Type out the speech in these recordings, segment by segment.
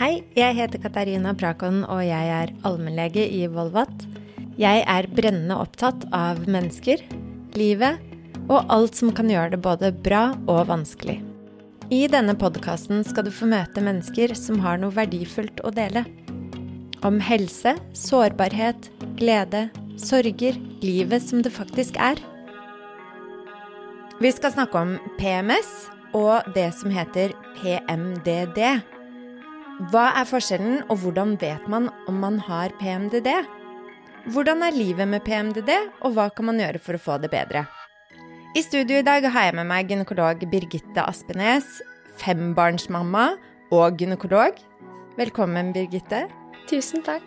Hei, jeg heter Katarina Prakon, og jeg er allmennlege i Volvat. Jeg er brennende opptatt av mennesker, livet og alt som kan gjøre det både bra og vanskelig. I denne podkasten skal du få møte mennesker som har noe verdifullt å dele. Om helse, sårbarhet, glede, sorger, livet som det faktisk er. Vi skal snakke om PMS og det som heter PMDD. Hva er forskjellen, og hvordan vet man om man har PMDD? Hvordan er livet med PMDD, og hva kan man gjøre for å få det bedre? I studio i dag har jeg med meg gynekolog Birgitte Aspenes, fembarnsmamma og gynekolog. Velkommen, Birgitte. Tusen takk.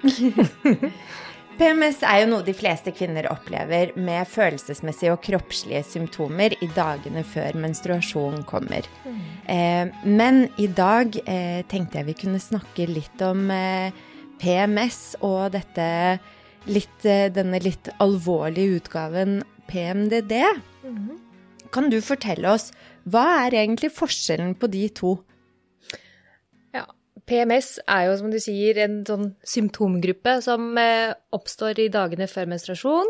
PMS er jo noe de fleste kvinner opplever med følelsesmessige og kroppslige symptomer i dagene før menstruasjon kommer. Mm. Eh, men i dag eh, tenkte jeg vi kunne snakke litt om eh, PMS og dette litt, denne litt alvorlige utgaven PMDD. Mm. Kan du fortelle oss hva er egentlig forskjellen på de to? PMS er jo, som du sier, en sånn symptomgruppe som eh, oppstår i dagene før menstruasjon.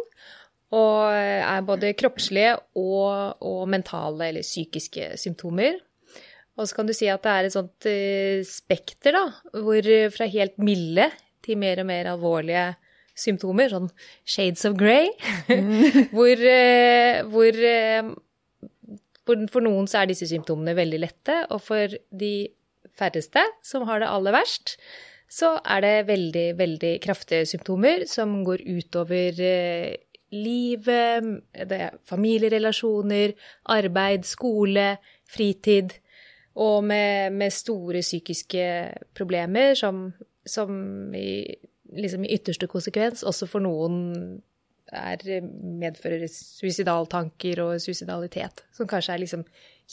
Og er både kroppslige og, og mentale eller psykiske symptomer. Og så kan du si at det er et sånt uh, spekter, da, hvor fra helt milde til mer og mer alvorlige symptomer, sånn shades of grey, mm. hvor, hvor for, noen så er disse symptomene veldig lette, og for de færreste som har det aller verst, så er det veldig, veldig kraftige symptomer som går utover eh, livet, familierelasjoner, arbeid, skole, fritid, og med, med store psykiske problemer som, som i, liksom i ytterste konsekvens også for noen er, medfører suicidaltanker og suicidalitet, som kanskje er liksom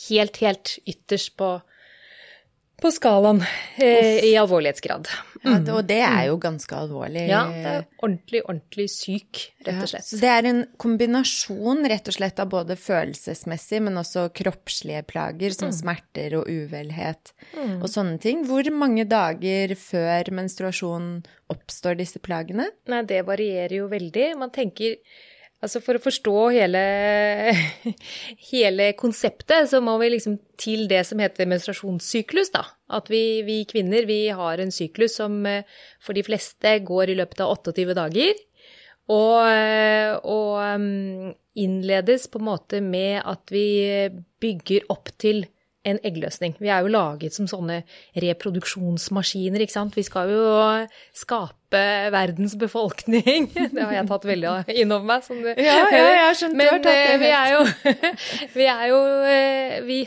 helt, helt ytterst på på skalaen eh, i alvorlighetsgrad. Ja, og det er jo ganske alvorlig. Ja, det er ordentlig, ordentlig syk, rett og slett. Ja, det er en kombinasjon rett og slett av både følelsesmessig, men også kroppslige plager, som mm. smerter og uvelhet mm. og sånne ting. Hvor mange dager før menstruasjon oppstår disse plagene? Nei, det varierer jo veldig. Man tenker Altså For å forstå hele, hele, konseptet, så må vi liksom til det som heter menstruasjonssyklus. da. At vi, vi, kvinner vi har en syklus som eh, for de fleste går i løpet av 28 dager. Og, eh, og mm, innledes på en måte med at vi bygger opp til en eggløsning. Vi er jo laget som sånne reproduksjonsmaskiner, ikke sant. Vi skal jo skape verdens befolkning. Det har jeg tatt veldig innover meg, som du Ja, ja jeg har skjønt Men det Men vi er jo Vi er jo eh, vi,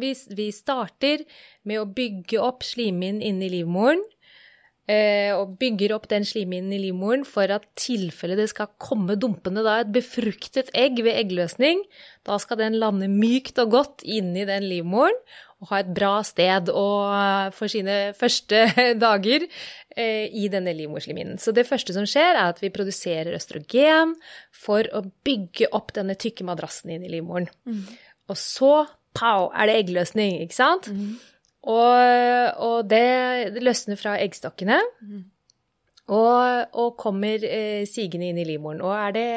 vi, vi starter med å bygge opp slimhinnen inni livmoren. Eh, og bygger opp den slimhinnen i livmoren for at tilfelle det skal komme dumpende da et befruktet egg ved eggløsning, da skal den lande mykt og godt inni den livmoren og ha et bra sted for sine første dager eh, i denne livmorslimhinnen. Så det første som skjer, er at vi produserer østrogen for å bygge opp denne tykke madrassen inn i livmoren. Mm. Og så, pow, er det eggløsning, ikke sant? Mm. Og, og det løsner fra eggstokkene. Mm. Og, og, kommer eh, sigende inn i livmoren. Og er det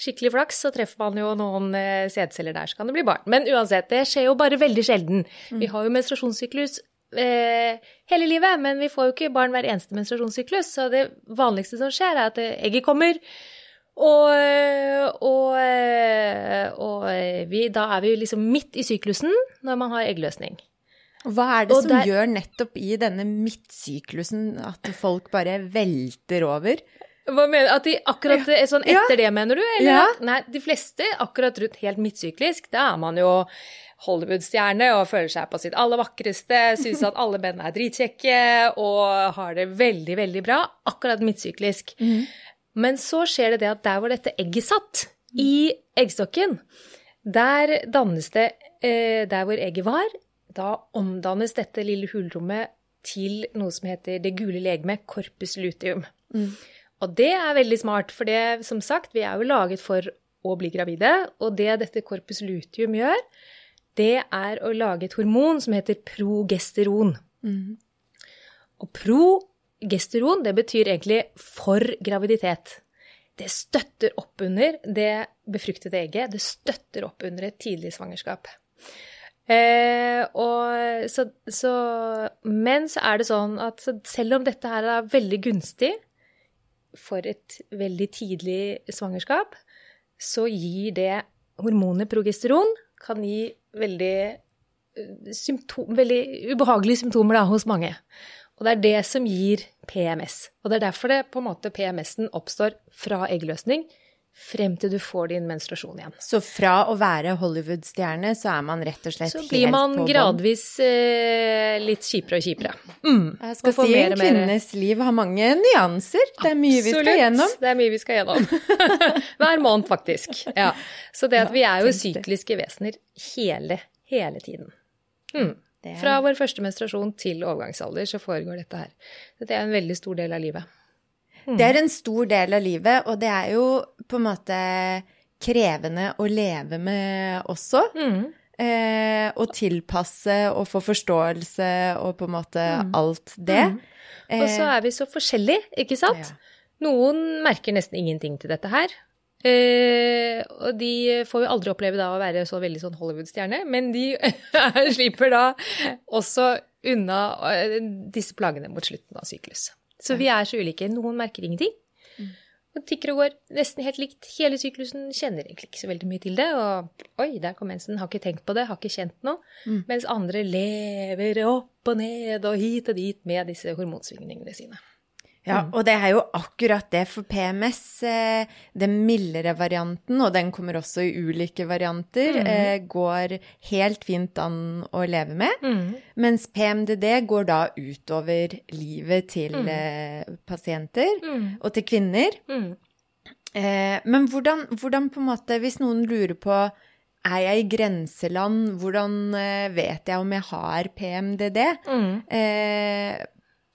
skikkelig flaks, så treffer man jo noen eh, sædceller der, så kan det bli barn. Men uansett, det skjer jo bare veldig sjelden. Mm. Vi har jo menstruasjonssyklus eh, hele livet, men vi får jo ikke barn hver eneste menstruasjonssyklus. Så det vanligste som skjer, er at egget kommer. Og, og, eh, og eh, vi, da er vi liksom midt i syklusen når man har eggløsning. Hva er det og som der... gjør nettopp i denne midtsyklusen at folk bare velter over? Hva mener du? At de akkurat ja. sånn etter ja. det, mener du? Eller? Ja. Nei, de fleste akkurat rundt helt midtsyklisk, da er man jo Hollywood-stjerne og føler seg på sitt aller vakreste, syns at alle menn er dritkjekke og har det veldig, veldig bra akkurat midtsyklisk. Mm. Men så skjer det det at der hvor dette egget satt, i eggstokken, der dannes det eh, Der hvor egget var, da omdannes dette lille hulrommet til noe som heter det gule legemet corpus luteum. Mm. Og det er veldig smart, for det, som sagt, vi er jo laget for å bli gravide. Og det dette corpus luteum gjør, det er å lage et hormon som heter progesteron. Mm. Og progesteron, det betyr egentlig for graviditet. Det støtter opp under det befruktede egget. Det støtter opp under et tidlig svangerskap. Eh, og så, så, men så er det sånn at selv om dette her er veldig gunstig for et veldig tidlig svangerskap, så gir det hormonet progesteron kan gi veldig, symptom, veldig ubehagelige symptomer da, hos mange. Og det er det som gir PMS. Og det er derfor det på en måte PMS-en oppstår fra eggløsning frem til du får din menstruasjon igjen. Så fra å være Hollywood-stjerne, så er man rett og slett helt på? Så blir man gradvis eh, litt kjipere og kjipere. Mm. Jeg skal si en kvinnes liv har mange nyanser. Det er mye Absolutt. vi skal gjennom. Det er mye vi skal gjennom. Hver måned, faktisk. Ja. Så det at vi er jo sykliske vesener hele, hele tiden. Mm. Fra vår første menstruasjon til overgangsalder så foregår dette her. Dette er en veldig stor del av livet. Mm. Det er en stor del av livet, og det er jo på en måte krevende å leve med også. Mm. Eh, og tilpasse og få forståelse og på en måte mm. alt det. Mm. Og så er vi så forskjellige, ikke sant? Ja. Noen merker nesten ingenting til dette her. Eh, og de får jo aldri oppleve da å være så veldig sånn Hollywood-stjerne, men de slipper da også unna eh, disse plagene mot slutten av syklus. Så vi er så ulike. Noen merker ingenting. Mm. Og tikker og går nesten helt likt. Hele syklusen kjenner egentlig ikke så veldig mye til det. Og oi, der kom mensen, har ikke tenkt på det, har ikke kjent noe. Mm. Mens andre lever opp og ned og hit og dit med disse hormonsvingningene sine. Ja, mm. og det er jo akkurat det for PMS. Eh, den mildere varianten, og den kommer også i ulike varianter, mm. eh, går helt fint an å leve med. Mm. Mens PMDD går da utover livet til mm. eh, pasienter mm. og til kvinner. Mm. Men hvordan, hvordan, på en måte, hvis noen lurer på er jeg i grenseland? Hvordan vet jeg om jeg har PMDD? Eh,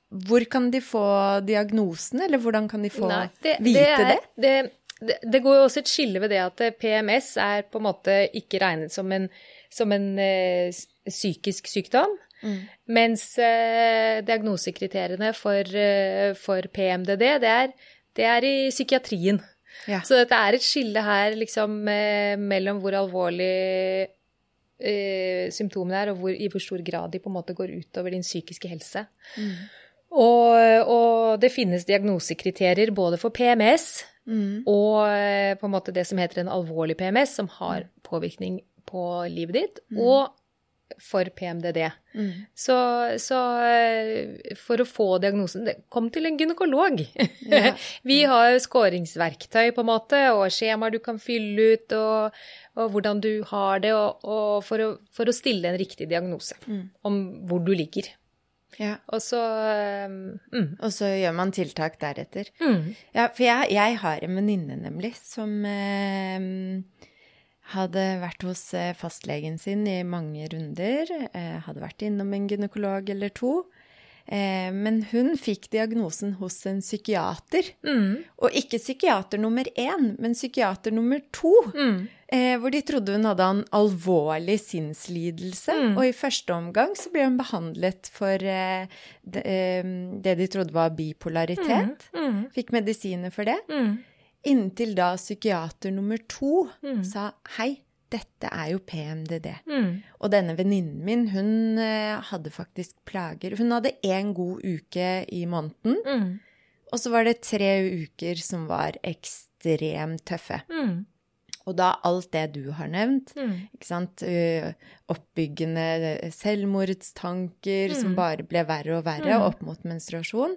hvor kan de få diagnosen, eller hvordan kan de få Nei, det, vite det? det? det? det, går jo også et skille ved det at PMS er på en måte ikke regnet som en, som en uh, psykisk sykdom. Mm. Mens uh, diagnosekriteriene for, uh, for, PMDD, det er, det er i psykiatrien. Ja. Så dette er et skille her liksom mellom hvor alvorlig symptomene er, og hvor, i hvor stor grad de på en måte går utover din psykiske helse. Mm. Og, og, det finnes diagnosekriterier både for PMS mm. og eh, på en måte det som heter en alvorlig PMS, som har påvirkning på livet ditt, mm. og for PMDD. Mm. Så, så, eh, for å få diagnosen Kom til en gynekolog. Ja. Vi har skåringsverktøy på en måte, og skjemaer du kan fylle ut, og, og hvordan du har det, og, for, å, for, å, stille en riktig diagnose mm. om hvor du ligger. Ja. Og så um, mm. Og så gjør man tiltak deretter. Mm. Ja, for jeg, jeg, har en venninne, nemlig, som eh, hadde vært hos eh, fastlegen sin i mange runder. Eh, hadde vært innom en gynekolog eller to. Eh, men hun fikk diagnosen hos en psykiater. Mm. Og ikke psykiater nummer én, men psykiater nummer to. Mm. Eh, hvor de trodde hun hadde en alvorlig sinnslidelse. Mm. Og i første omgang så ble hun behandlet for eh, det, det, de trodde var bipolaritet. Mm. Mm. Fikk medisiner for det. Mm. Inntil da psykiater nummer to sa hei, dette er jo PMDD. Mm. Og denne venninnen min, hun eh, hadde faktisk plager. Hun hadde én god uke i måneden. Mm. Og så var det tre uker som var ekstremt tøffe. Mm. Og da alt det du har nevnt, mm. ikke sant Oppbyggende selvmordstanker som mm. bare ble verre og verre mm. opp mot menstruasjon,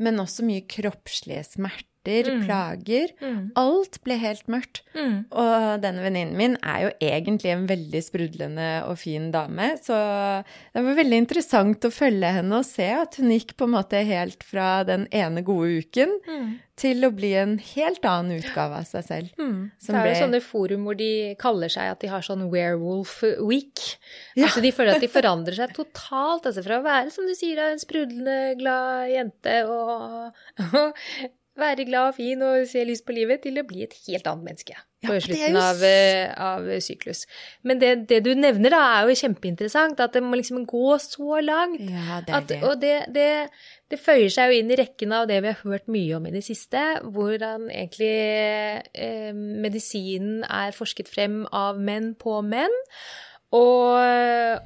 men også mye kroppslige smerter smerter, mm. plager. Mm. Alt ble helt mørkt. Mm. Og denne venninnen min er jo egentlig en veldig sprudlende og fin dame, så det var veldig interessant å følge henne og se at hun gikk på en måte helt fra den ene gode uken mm. til å bli en helt annen utgave av seg selv. Mm. det er jo ble... sånne forum hvor de kaller seg at de har sånn werewolf week. Ja. Altså de føler at de forandrer seg totalt, altså fra å være, som du sier, en sprudlende glad jente og være glad og fin og se lyst på livet, til å bli et helt annet menneske på er slutten jo av, eh, av syklus. Men det, det du nevner, da, er jo kjempeinteressant. At det må liksom gå så langt. Ja, det At, det. og det, det, det føyer seg jo inn i rekken av det vi har hørt mye om i det siste, hvordan egentlig eh, medisinen er forsket frem av menn på menn. Og,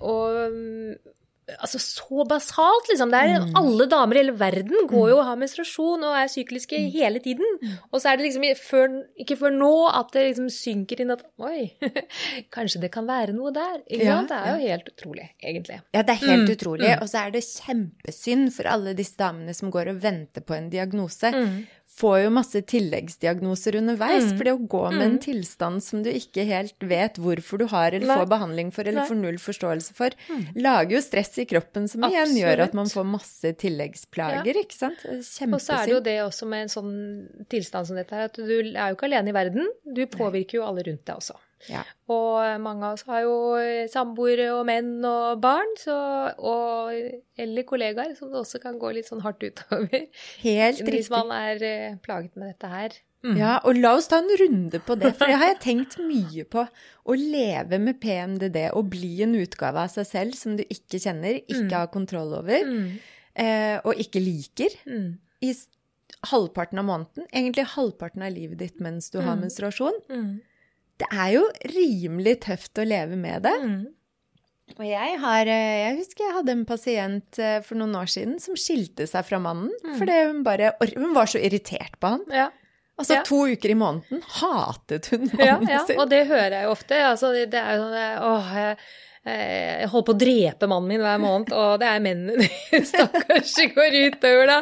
og altså så basalt, liksom. Er, Mm. Alle damer i hele verden går jo og har menstruasjon og er sykliske Mm. hele tiden. Og så er det liksom før, ikke før nå at det liksom synker inn at oi, kanskje det kan være noe der. Ja? Det er jo helt utrolig, egentlig. Ja, det er helt Mm, utrolig. mm. Og så er det kjempesynd for alle disse damene som går og venter på en diagnose. Får jo masse tilleggsdiagnoser underveis. Mm. For det å gå med en Mm. tilstand som du ikke helt vet hvorfor du har, eller Nei. får behandling for, eller Nei. får null forståelse for, Mm. lager jo stress i kroppen som igjen gjør at man får masse tilleggsplager, ikke sant? Kjempesynd. Og så er det jo det også med en sånn tilstand som dette her, at du er jo ikke alene i verden. Du påvirker jo alle rundt deg også. Ja. Og mange av oss har jo samboere og menn og barn, så, og, eller kollegaer, som det også kan gå litt sånn hardt utover. Helt Hvis man er eh, plaget med dette her. Mm. Ja, og la oss ta en runde på det, for det har jeg tenkt mye på. Å leve med PMDD og bli en utgave av seg selv som du ikke kjenner, ikke Mm. har kontroll over, Mm. eh, og ikke liker, Mm. i halvparten av måneden, egentlig halvparten av livet ditt mens du har Mm. menstruasjon. Det er jo rimelig tøft å leve med det. Mm. Og jeg har eh, Jeg husker jeg hadde en pasient eh, for noen år siden som skilte seg fra mannen Mm. fordi hun bare Hun var så irritert på han. Ja. Altså Ja. to uker i måneden hatet hun mannen ja, sin. og det hører jeg jo ofte. Altså, det er jo sånn Åh, jeg, eh, jeg holder på å drepe mannen min hver måned, og det er mennene stakkars det går utover, da.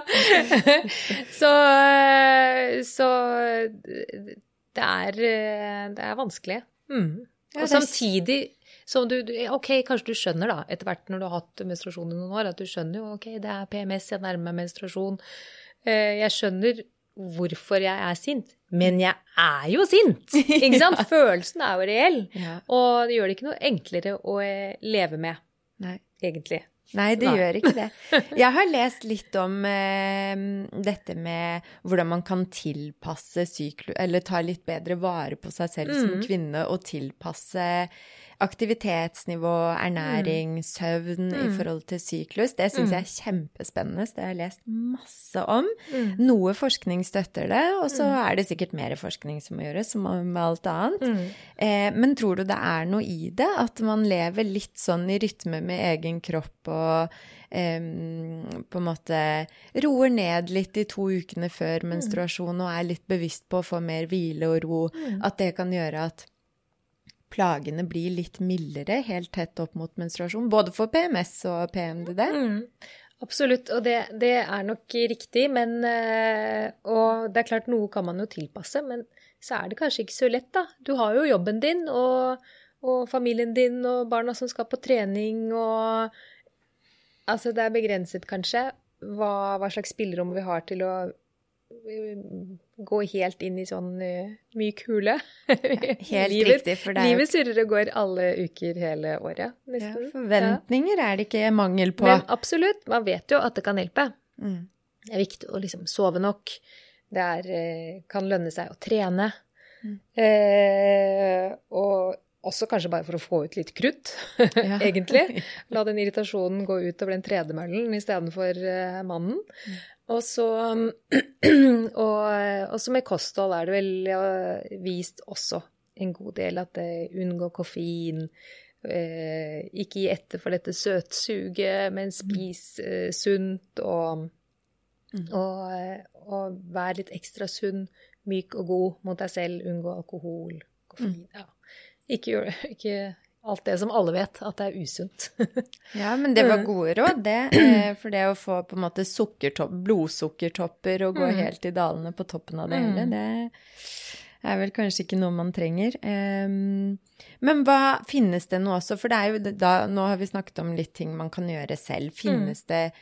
Så, så det er, eh, det er vanskelig. Mm. Ja, Og samtidig som du du- Ok, kanskje du skjønner da, etter hvert når du har hatt menstruasjon i noen år, at du skjønner jo ok, det er PMS, jeg nærmer meg menstruasjon. Eh, Jeg skjønner hvorfor jeg er sint, men jeg er jo sint! Ikke sant? Følelsen er jo reell. Ja. Og det gjør det ikke noe enklere å eh, leve med, Nei. egentlig. Nei, det Nei. gjør ikke det. Jeg har lest litt om eh, dette med hvordan man kan tilpasse syklus Eller ta litt bedre vare på seg selv som Mm. kvinne og tilpasse aktivitetsnivå, ernæring, søvn i Mm. forhold til syklus. Det syns Mm. jeg er kjempespennende. Det har jeg lest masse om. Mm. Noe forskning støtter det, og så Mm. er det sikkert mer forskning som må gjøres, som med alt annet. Mm. Eh, men tror du det er noe i det? At man lever litt sånn i rytme med egen kropp og eh, på en måte roer ned litt de to ukene før menstruasjon og er litt bevisst på å få mer hvile og ro? Mm. At det kan gjøre at plagene blir litt mildere helt tett opp mot menstruasjon? Både for PMS og PMDD? Mm. Absolutt, og det, det er nok riktig, men eh, Og det er klart, noe kan man jo tilpasse, men så er det kanskje ikke så lett, da. Du har jo jobben din og, og familien din og barna som skal på trening og Altså, det er begrenset, kanskje, hva, hva slags spillerom vi har til å eh, gå helt inn i sånn uh, myk hule. Helt Livet- riktig, for det er Livet surrer og går alle uker hele året, ja, nesten. Forventninger er det ikke mangel på. Men absolutt, man vet jo at det kan hjelpe. Mm. Det er viktig å liksom sove nok. Det er, eh, kan lønne seg å trene. Mm. Eh, og også kanskje bare for å få ut litt krutt, Ja. egentlig. La den irritasjonen gå utover den tredemøllen istedenfor uh, mannen. Mm. Og så Og også med kosthold er det vel eh, vist også en god del at det unngå koffein. eh, ikke gi etter for dette søtsuget, men spis eh, sunt og Mm. og, eh, og vær litt ekstra sunn, myk og god mot deg selv. Unngå alkohol, koffein. Ja. Ikke, ikke alt det som alle vet, at det er usunt. Ja, men det var Mm. gode råd, det. eh, For det å få på en måte blodsukkertopper og gå Mm. helt i dalene på toppen av det Mm. hele, det er vel kanskje ikke noe man trenger. Men hva finnes det nå også? For det er jo da Nå har vi snakket om litt ting man kan gjøre selv. Finnes det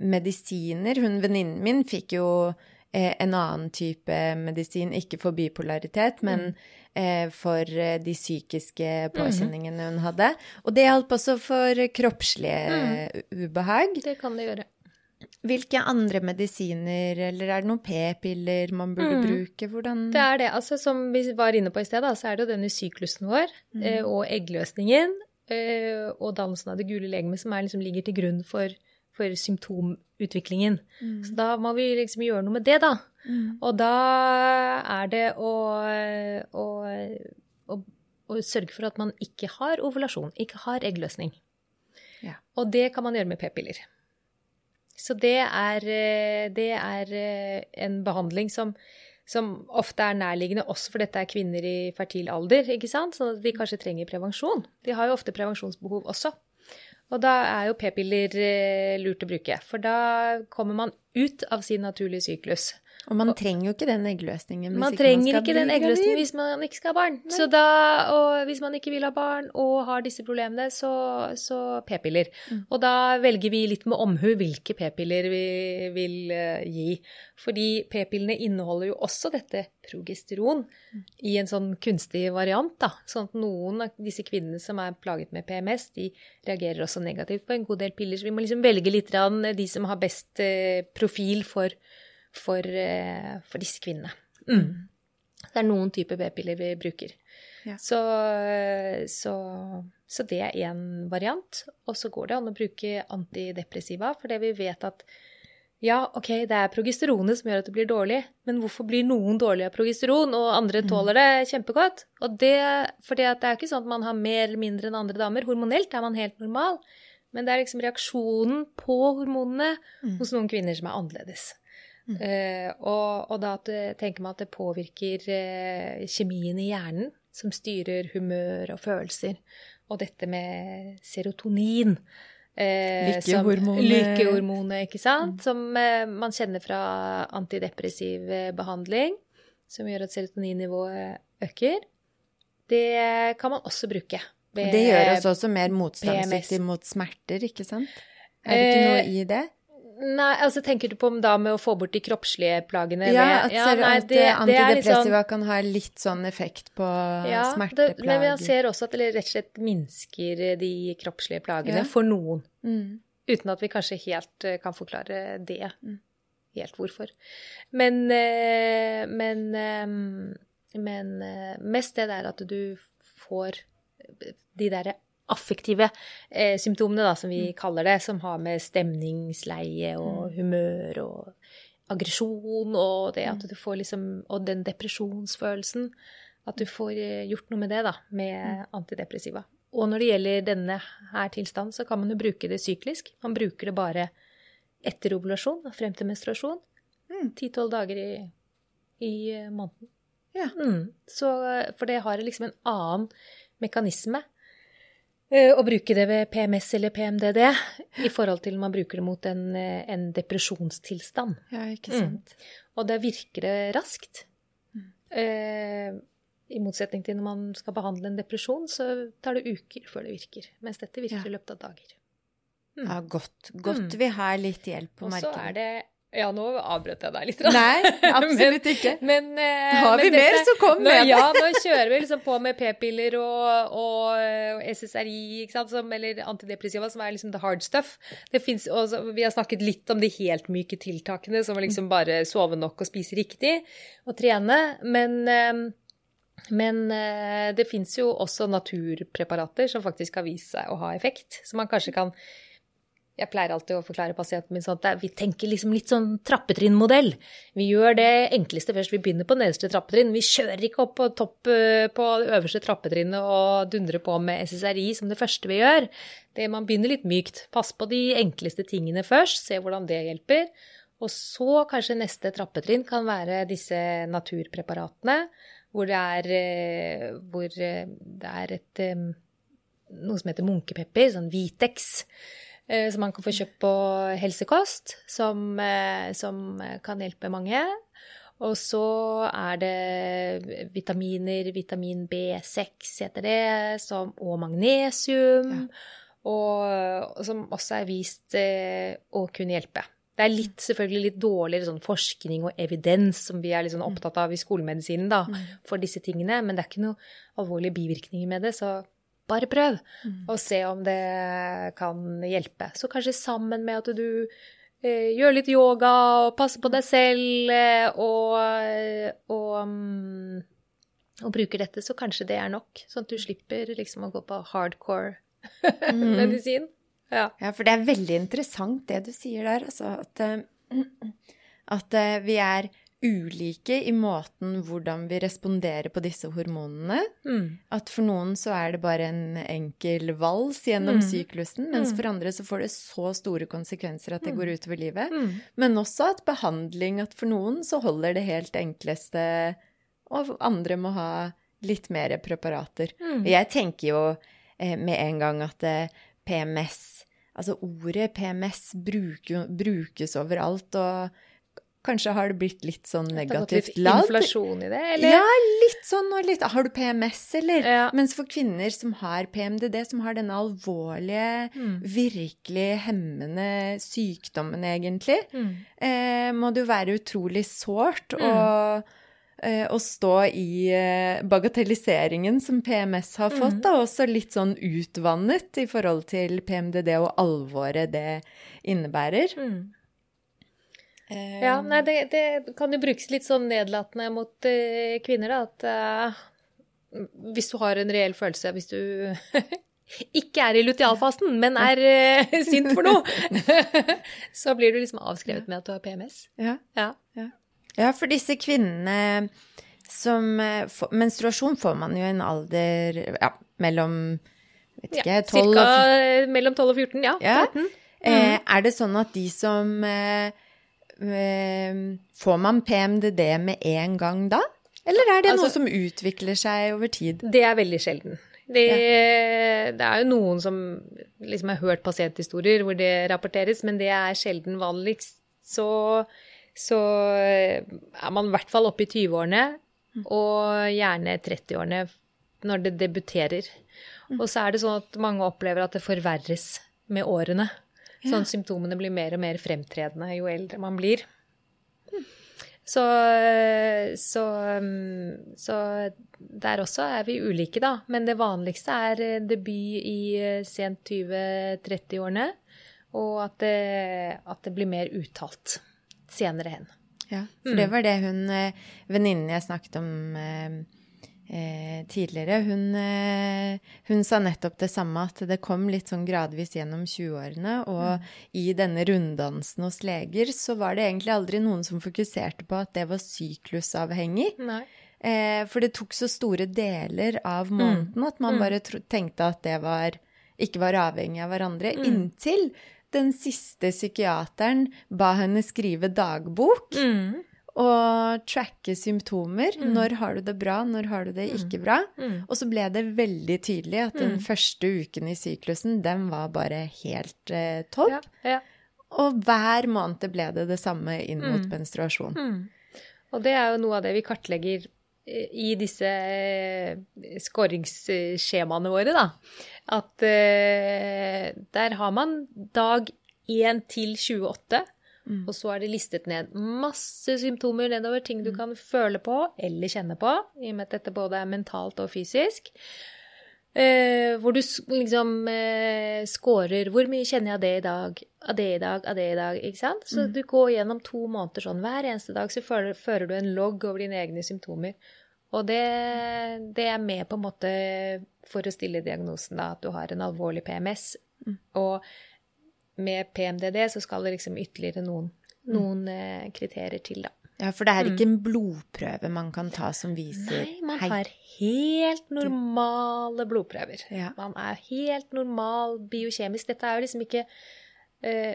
medisiner? Hun venninnen min fikk jo eh, en annen type medisin, ikke for bipolaritet, men eh, for eh, de psykiske påkjenningene hun hadde. Og det hjalp også for kroppslige ubehag. Det kan det gjøre. Hvilke andre medisiner, eller er det noen p-piller man burde mm. bruke? Hvordan Det er det. Altså, som vi var inne på i sted, så er det jo denne syklusen vår mm. eh, og eggløsningen eh, og dannelsen av det gule legemet som liksom ligger til grunn for, for symptomutviklingen. Mm. Så da må vi liksom gjøre noe med det, da. Mm. Og da er det å, å, å, å sørge for at man ikke har ovulasjon, ikke har eggløsning. Ja. Og det kan man gjøre med p-piller. Så det er, det er en behandling som, som, ofte er nærliggende også for dette er kvinner i fertil alder, ikke sant? sånn at de kanskje trenger prevensjon. De har jo ofte prevensjonsbehov også. Og da er jo p-piller eh, lurt å bruke, for da kommer man ut av sin naturlige syklus. Og man trenger jo ikke den eggløsningen hvis man skal ikke den eggløsningen hvis man ikke skal ha barn. Nei. Så da, og hvis man ikke vil ha barn og har disse problemene, så, så p-piller. Mm. Og da velger vi litt med omhu hvilke p-piller vi vil uh, gi. Fordi p-pillene inneholder jo også dette progesteron mm. i en sånn kunstig variant. da, Sånn at noen av disse kvinnene som er plaget med PMS, de reagerer også negativt på en god del piller. Så vi må liksom velge litt de som har best uh, profil for for, eh, for disse kvinnene. Mm. Det er noen typer b-piller vi bruker. Ja. Så, så, så, det er én variant. Og så går det an å bruke antidepressiva, fordi vi vet at ja, ok, det er progesteronet som gjør at det blir dårlig, men hvorfor blir noen dårlige av progesteron, og andre mm. tåler det kjempegodt? Og det, fordi det er ikke sånn at man har mer eller mindre enn andre damer. Hormonelt er man helt normal, men det er liksom reaksjonen på hormonene mm. hos noen kvinner som er annerledes. Uh, og, og, da tenker man at det påvirker eh, kjemien i hjernen, som styrer humør og følelser. Og dette med serotonin. Eh, Lykkehormonet. Lykkehormonet, ikke sant? Mm. Som man kjenner fra antidepressiv behandling. Som gjør at serotoninnivået øker. Det kan man også bruke. Det gjør oss også mer motstandsdyktige mot smerter, ikke sant? Er det ikke noe i det? Nei, altså tenker du på da med å få bort de kroppslige plagene? Ja, at, ja, nei, det, antidepressiva liksom, kan ha litt sånn effekt på ja, smerteplager. men man ser også at det rett og slett minsker de kroppslige plagene ja. for noen. Mm. Uten at vi kanskje helt eh, kan forklare det. Mm. Helt hvorfor. Men, eh, men, eh, men mest det der at du får de derre affektive eh, symptomene, da, som vi mm. kaller det, som har med stemningsleie og mm. humør og aggresjon og det at mm. du får liksom Og den depresjonsfølelsen. At du får eh, gjort noe med det, da, med mm. antidepressiva. Og når det gjelder denne her tilstanden, så kan man jo bruke det syklisk. Man bruker det bare etter ovulasjon og frem til menstruasjon. Ti-tolv mm. dager i, i eh, måneden. Ja. Mm. Så, for det har liksom en annen mekanisme Eh, å bruke det ved PMS eller PMDD i forhold til man bruker det mot en, eh, en depresjonstilstand. Ja, ikke mm. sant. Mm. Og da virker det raskt. Mm. Eh, I motsetning til når man skal behandle en depresjon, så tar det uker før det virker. Mens dette virker ja. i løpet av dager. Mm. Ja, godt. Godt mm. vi har litt hjelp på markedet. Og så er det ja, nå avbrøt jeg deg litt. Nei, absolutt ikke. Men, eh, Har vi men mer, så kom med. Ja, nå kjører vi liksom på med p-piller og, og, og, SSRI, ikke sant, som, eller antidepressiva, som er liksom the hard stuff. Det finnes, også, vi har snakket litt om de helt myke tiltakene, som liksom bare sove nok og spise riktig og trene. Men, eh, men eh, det fins jo også naturpreparater som faktisk har vist seg å ha effekt, som man kanskje kan jeg pleier alltid å forklare pasienten min sånn at vi tenker liksom litt sånn trappetrinnmodell. Vi gjør det enkleste først. Vi begynner på nederste trappetrinn. Vi kjører ikke opp på topp eh, på det øverste trappetrinnet og dundrer på med SSRI som det første vi gjør. Det Man begynner litt mykt. Pass på de enkleste tingene først. Se hvordan det hjelper. Og så kanskje neste trappetrinn kan være disse naturpreparatene, hvor det er, eh, hvor eh, det er et, noe som heter munkepepper, sånn Vitex som man kan få kjøpt på helsekost, som, eh, som kan hjelpe mange. Og så er det vitaminer, vitamin B6 heter det, som, og magnesium, ja. og, som også er vist eh, å kunne hjelpe. Det er litt, selvfølgelig litt dårligere sånn forskning og evidens som vi er litt sånn opptatt av i skolemedisinen da, mm. for disse tingene, men det er ikke noen alvorlige bivirkninger med det. så bare prøv, mm. og se om det kan hjelpe. Så kanskje sammen med at du eh, gjør litt yoga og passer på deg selv eh, og, og, um, og bruker dette, så kanskje det er nok. Sånn at du slipper liksom å gå på hardcore medisin. Ja. ja, for det er veldig interessant det du sier der, altså at, eh, at eh, vi er ulike i måten hvordan vi responderer på disse hormonene. Mm. At for noen så er det bare en enkel vals gjennom Mm. syklusen, mens Mm. for andre så får det så store konsekvenser at det går utover livet. Mm. Men også at behandling, at for noen så holder det helt enkleste, og andre må ha litt mer preparater. Mm. Jeg tenker jo eh, med en gang at eh, PMS Altså ordet PMS bruker, brukes overalt, og kanskje har det blitt litt sånn negativt ladd. inflasjon i det, eller? Ja, litt sånn og litt Har du PMS, eller? Ja. Mens for kvinner som har PMDD, som har denne alvorlige, Mm. virkelig hemmende sykdommen, egentlig, Mm. eh, må det jo være utrolig sårt Mm. eh, å stå i eh, bagatelliseringen som PMS har fått, Mm. da, også litt sånn utvannet i forhold til PMDD og alvoret det innebærer. Mm. Eh, Ja, nei, det, det kan jo brukes litt sånn nedlatende mot uh, kvinner, da, at uh, hvis du har en reell følelse, hvis du ikke er i lutealfasen, men er uh, sint for noe, så blir du liksom avskrevet med at du har PMS. ja. Ja. Ja, for disse kvinnene som for, Menstruasjon får man jo i en alder ja, mellom vet ikke, ja 12 og Cirka eh, mellom 12 og 14, ja. Ja. 13. Eh, er det sånn at de som eh, eh, Får man PMDD med en gang da? Eller er det noe Altså- som utvikler seg over tid? Det er veldig sjelden. Det, det er jo noen som liksom har hørt pasienthistorier hvor det rapporteres, men det er sjelden vanligst. Så, så er man i hvert fall oppe i 20-årene, og gjerne 30-årene når det debuterer. Og så er det sånn at mange opplever at det forverres med årene. Sånn symptomene blir mer og mer fremtredende jo eldre man blir. Så, så, um, så der også er vi ulike, da. Men det vanligste er eh, debut i eh, sent 20-30-årene, og at det, at det blir mer uttalt senere hen. Ja, for det var det hun eh, venninnen jeg snakket om eh, tidligere, hun, eh, hun sa nettopp det samme, at det kom litt sånn gradvis gjennom 20-årene, og i denne runddansen hos leger så var det egentlig aldri noen som fokuserte på at det var syklusavhengig. Nei. Eh, for det tok så store deler av måneden at man bare tro, tenkte at det var, ikke var avhengig av hverandre, inntil den siste psykiateren ba henne skrive dagbok Mm. Og tracke symptomer. Når har du det bra, når har du det ikke bra? Mm. Og så ble det veldig tydelig at den første uken i syklusen, den var bare helt eh, topp. Ja, ja. Og hver måned ble det det samme inn mot menstruasjon. Mm. Og det er jo noe av det vi kartlegger eh, i disse eh, skåringsskjemaene våre, da. At eh, der har man dag 1 til 28, og så er det listet ned masse symptomer nedover, ting du kan føle på eller kjenne på, i og med at dette både er mentalt og fysisk. Eh, hvor du liksom eh, scorer hvor mye kjenner jeg av det i dag, av det i dag, av det i dag. ikke sant? Så du går gjennom to måneder sånn. Hver eneste dag så fører, fører du en logg over dine egne symptomer. Og det, det er med på en måte for å stille diagnosen da, at du har en alvorlig PMS. Og med PMDD så skal det liksom ytterligere noen, noen eh, kriterier til, da. Ja, for det er ikke en blodprøve man kan ta som viser Nei, man har helt normale blodprøver. Ja. Man er helt normal biokjemisk. Dette er jo liksom ikke eh,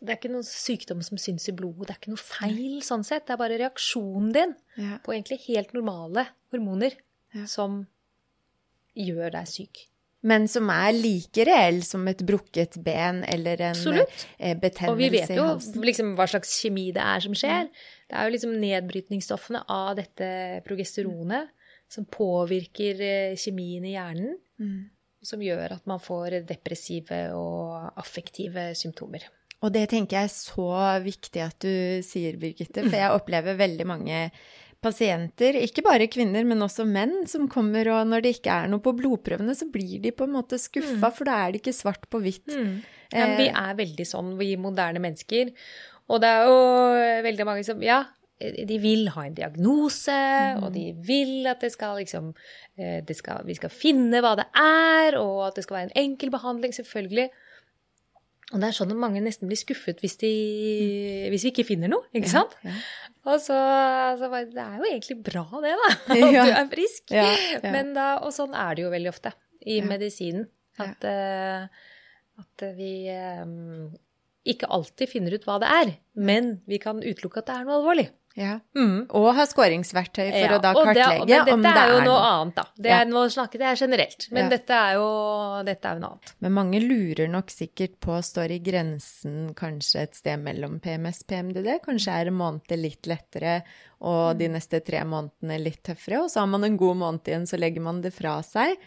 Det er ikke noen sykdom som syns i blodet. Det er ikke noe feil sånn sett. Det er bare reaksjonen din Ja. på egentlig helt normale hormoner Ja. som gjør deg syk. Men som er like reell som et brukket ben eller en Absolutt. halsen. Absolutt. Og vi vet jo liksom hva slags kjemi det er som skjer. Det er jo liksom nedbrytningsstoffene av dette progesteronet som påvirker eh, kjemien i hjernen, Mm. som gjør at man får depressive og affektive symptomer. Og det tenker jeg er så viktig at du sier, Birgitte, for jeg opplever veldig mange pasienter, ikke bare kvinner, men også menn, som kommer, og når det ikke er noe på blodprøvene, så blir de på en måte skuffa, for da er det ikke svart på hvitt. Mm. Ja, vi er veldig sånn, vi moderne mennesker. Og det er jo veldig mange som Ja, de vil ha en diagnose, mm. og de vil at det skal liksom det skal, Vi skal finne hva det er, og at det skal være en enkel behandling, selvfølgelig. Og det er sånn at mange nesten blir skuffet hvis, de, hvis vi ikke finner noe, ikke sant? Ja, ja. Og så, så Det er jo egentlig bra, det, da. At ja. du er frisk. Men da, og sånn er det jo veldig ofte i medisinen. At, uh, at vi um, ikke alltid finner ut hva det er, men vi kan utelukke at det er noe alvorlig. Ja. Mm. Og ha skåringsverktøy for å da kartlegge det, om det er er jo noe annet, da. Det er, Nå snakket jeg generelt, men ja. dette, er jo, dette, er jo, noe annet. Men mange lurer nok sikkert på, står i grensen kanskje et sted mellom PMS og PMDD? Kanskje er en måned litt lettere og de mm. neste tre månedene litt tøffere, og så har man en god måned igjen, så legger man det fra seg.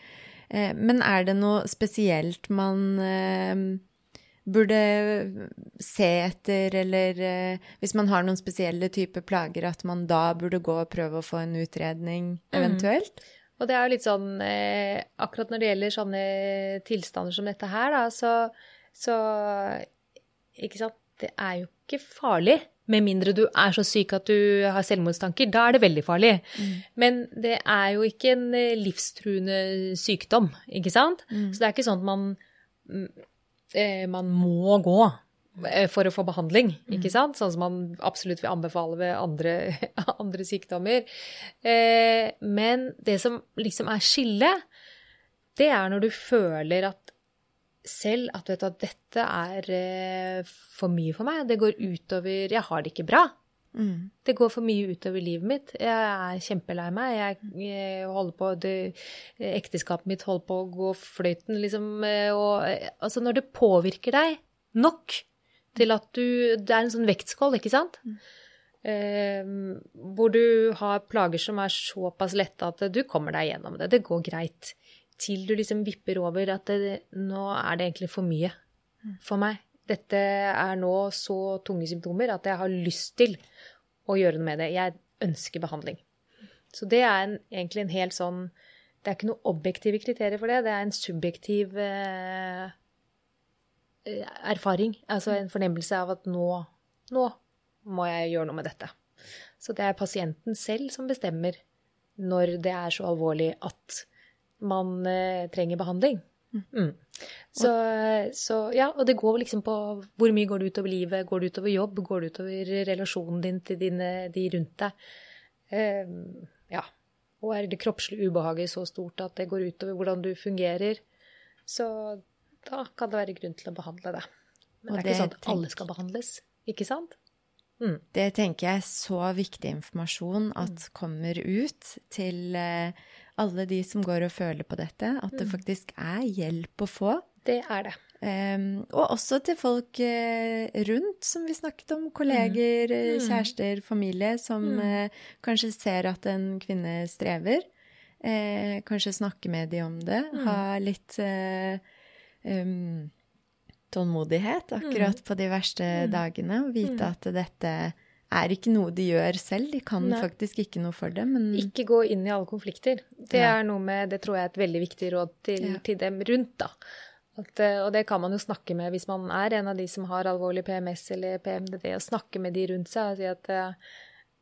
Eh, men er det noe spesielt man eh, burde se etter, eller eh, hvis man har noen spesielle typer plager, at man da burde gå og prøve å få en utredning mm. eventuelt? Mm. Og det er jo litt sånn eh, Akkurat når det gjelder sånne tilstander som dette her, da, så, så Ikke sant. Det er jo ikke farlig. Med mindre du er så syk at du har selvmordstanker. Da er det veldig farlig. Mm. Men det er jo ikke en eh, livstruende sykdom, ikke sant? Mm. Så det er ikke sånn at man mm, man må gå eh, for å få behandling, ikke mm. sant? Sånn som man absolutt vil anbefale ved andre, andre sykdommer. Eh, men det som liksom er skillet, det er når du føler at selv at, vet du, at dette er eh, for mye for meg, det går utover Jeg har det ikke bra. Mm. Det går for mye utover livet mitt. Jeg er kjempelei meg. Jeg, jeg holder på det, Ekteskapet mitt holder på å gå fløyten, liksom. Og, altså, når det påvirker deg nok til at du Det er en sånn vektskål, ikke sant? Mm. Eh, hvor du har plager som er såpass lette at du kommer deg gjennom det. Det går greit. Til du liksom vipper over at det, nå er det egentlig for mye mm. for meg dette er nå så tunge symptomer at jeg har lyst til å gjøre noe med det. Jeg ønsker behandling. Så det er en, egentlig en helt sånn Det er ikke noe objektive kriterier for det. Det er en subjektiv eh, erfaring. Altså en fornemmelse av at nå, nå må jeg gjøre noe med dette. Så det er pasienten selv som bestemmer når det er så alvorlig at man eh, trenger behandling. Mm. Så, så, ja, og det går liksom på hvor mye går det utover livet, går det utover jobb, går det utover relasjonen din til dine, de rundt deg. Um, ja. Og er det kroppslige ubehaget så stort at det går utover hvordan du fungerer, så da kan det være grunn til å behandle det. Men det er ikke sånn at alle skal behandles, ikke sant? Mm. Det tenker jeg er så viktig informasjon at mm. kommer ut til uh, alle de som går og føler på dette, at det mm. faktisk er hjelp å få. Det er det. Um, og også til folk uh, rundt, som vi snakket om. Kolleger, mm. mm. kjærester, familie, som mm. uh, kanskje ser at en kvinne strever. Uh, kanskje snakke med dem om det. Mm. Ha litt um, tålmodighet akkurat mm. på de verste dagene, og vite at dette er ikke noe de gjør selv. De kan Nei. faktisk ikke noe for det, men Ikke gå inn i alle konflikter. Det er noe med Det tror jeg er et veldig viktig råd til, ja. til dem rundt, da. At, eh, og det kan man jo snakke med hvis man er en av de som har alvorlig PMS eller PMDD, og snakke med de rundt seg og si at, eh,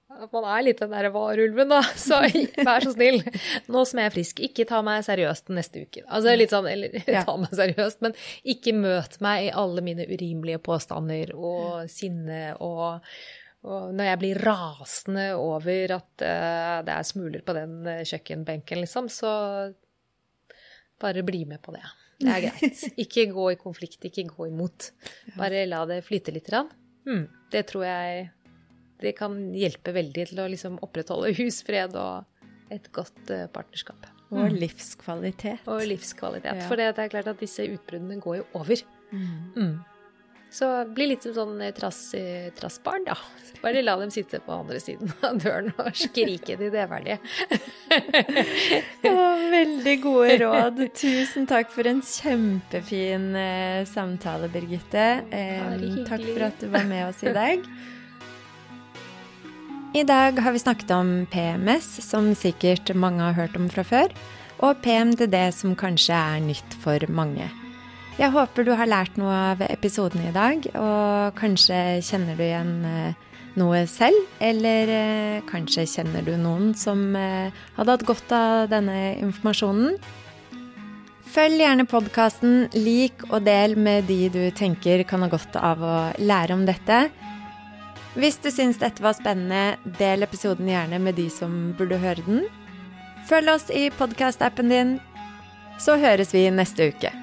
at man er litt den derre varulven, da. Så vær så snill, nå som jeg er frisk, ikke ta meg seriøst neste uke. Altså litt sånn, eller ja. ta meg seriøst, men ikke møt meg i alle mine urimelige påstander og sinne og og når jeg blir rasende over at uh, det er smuler på den eh, kjøkkenbenken, liksom, så bare bli med på det. Det er greit. Ikke gå i konflikt, ikke gå imot. Bare la det flyte litt. Mm. Det tror jeg det kan hjelpe veldig til å liksom opprettholde husfred og et godt uh, partnerskap. Og mm. livskvalitet. Og livskvalitet. Ja. For det er klart at disse utbruddene går jo over. Mm. Så bli litt som sånn eh, trass, eh, trassbarn, da. Bare la dem sitte på andre siden av døren og skrike til det er veldig gode råd. Tusen takk for en kjempefin eh, samtale, Birgitte. Eh, takk for at du var med oss i dag. I dag har vi snakket om PMS, som sikkert mange har hørt om fra før, og PMDD, som kanskje er nytt for mange. Jeg håper du har lært noe av episoden i dag, og kanskje kjenner du igjen eh, noe selv, eller eh, kanskje kjenner du noen som eh, hadde hatt godt av denne informasjonen. Følg gjerne podkasten, lik og del med de du tenker kan ha godt av å lære om dette. Hvis du syns dette var spennende, del episoden gjerne med de som burde høre den. Følg oss i podkast-appen din, så høres vi neste uke.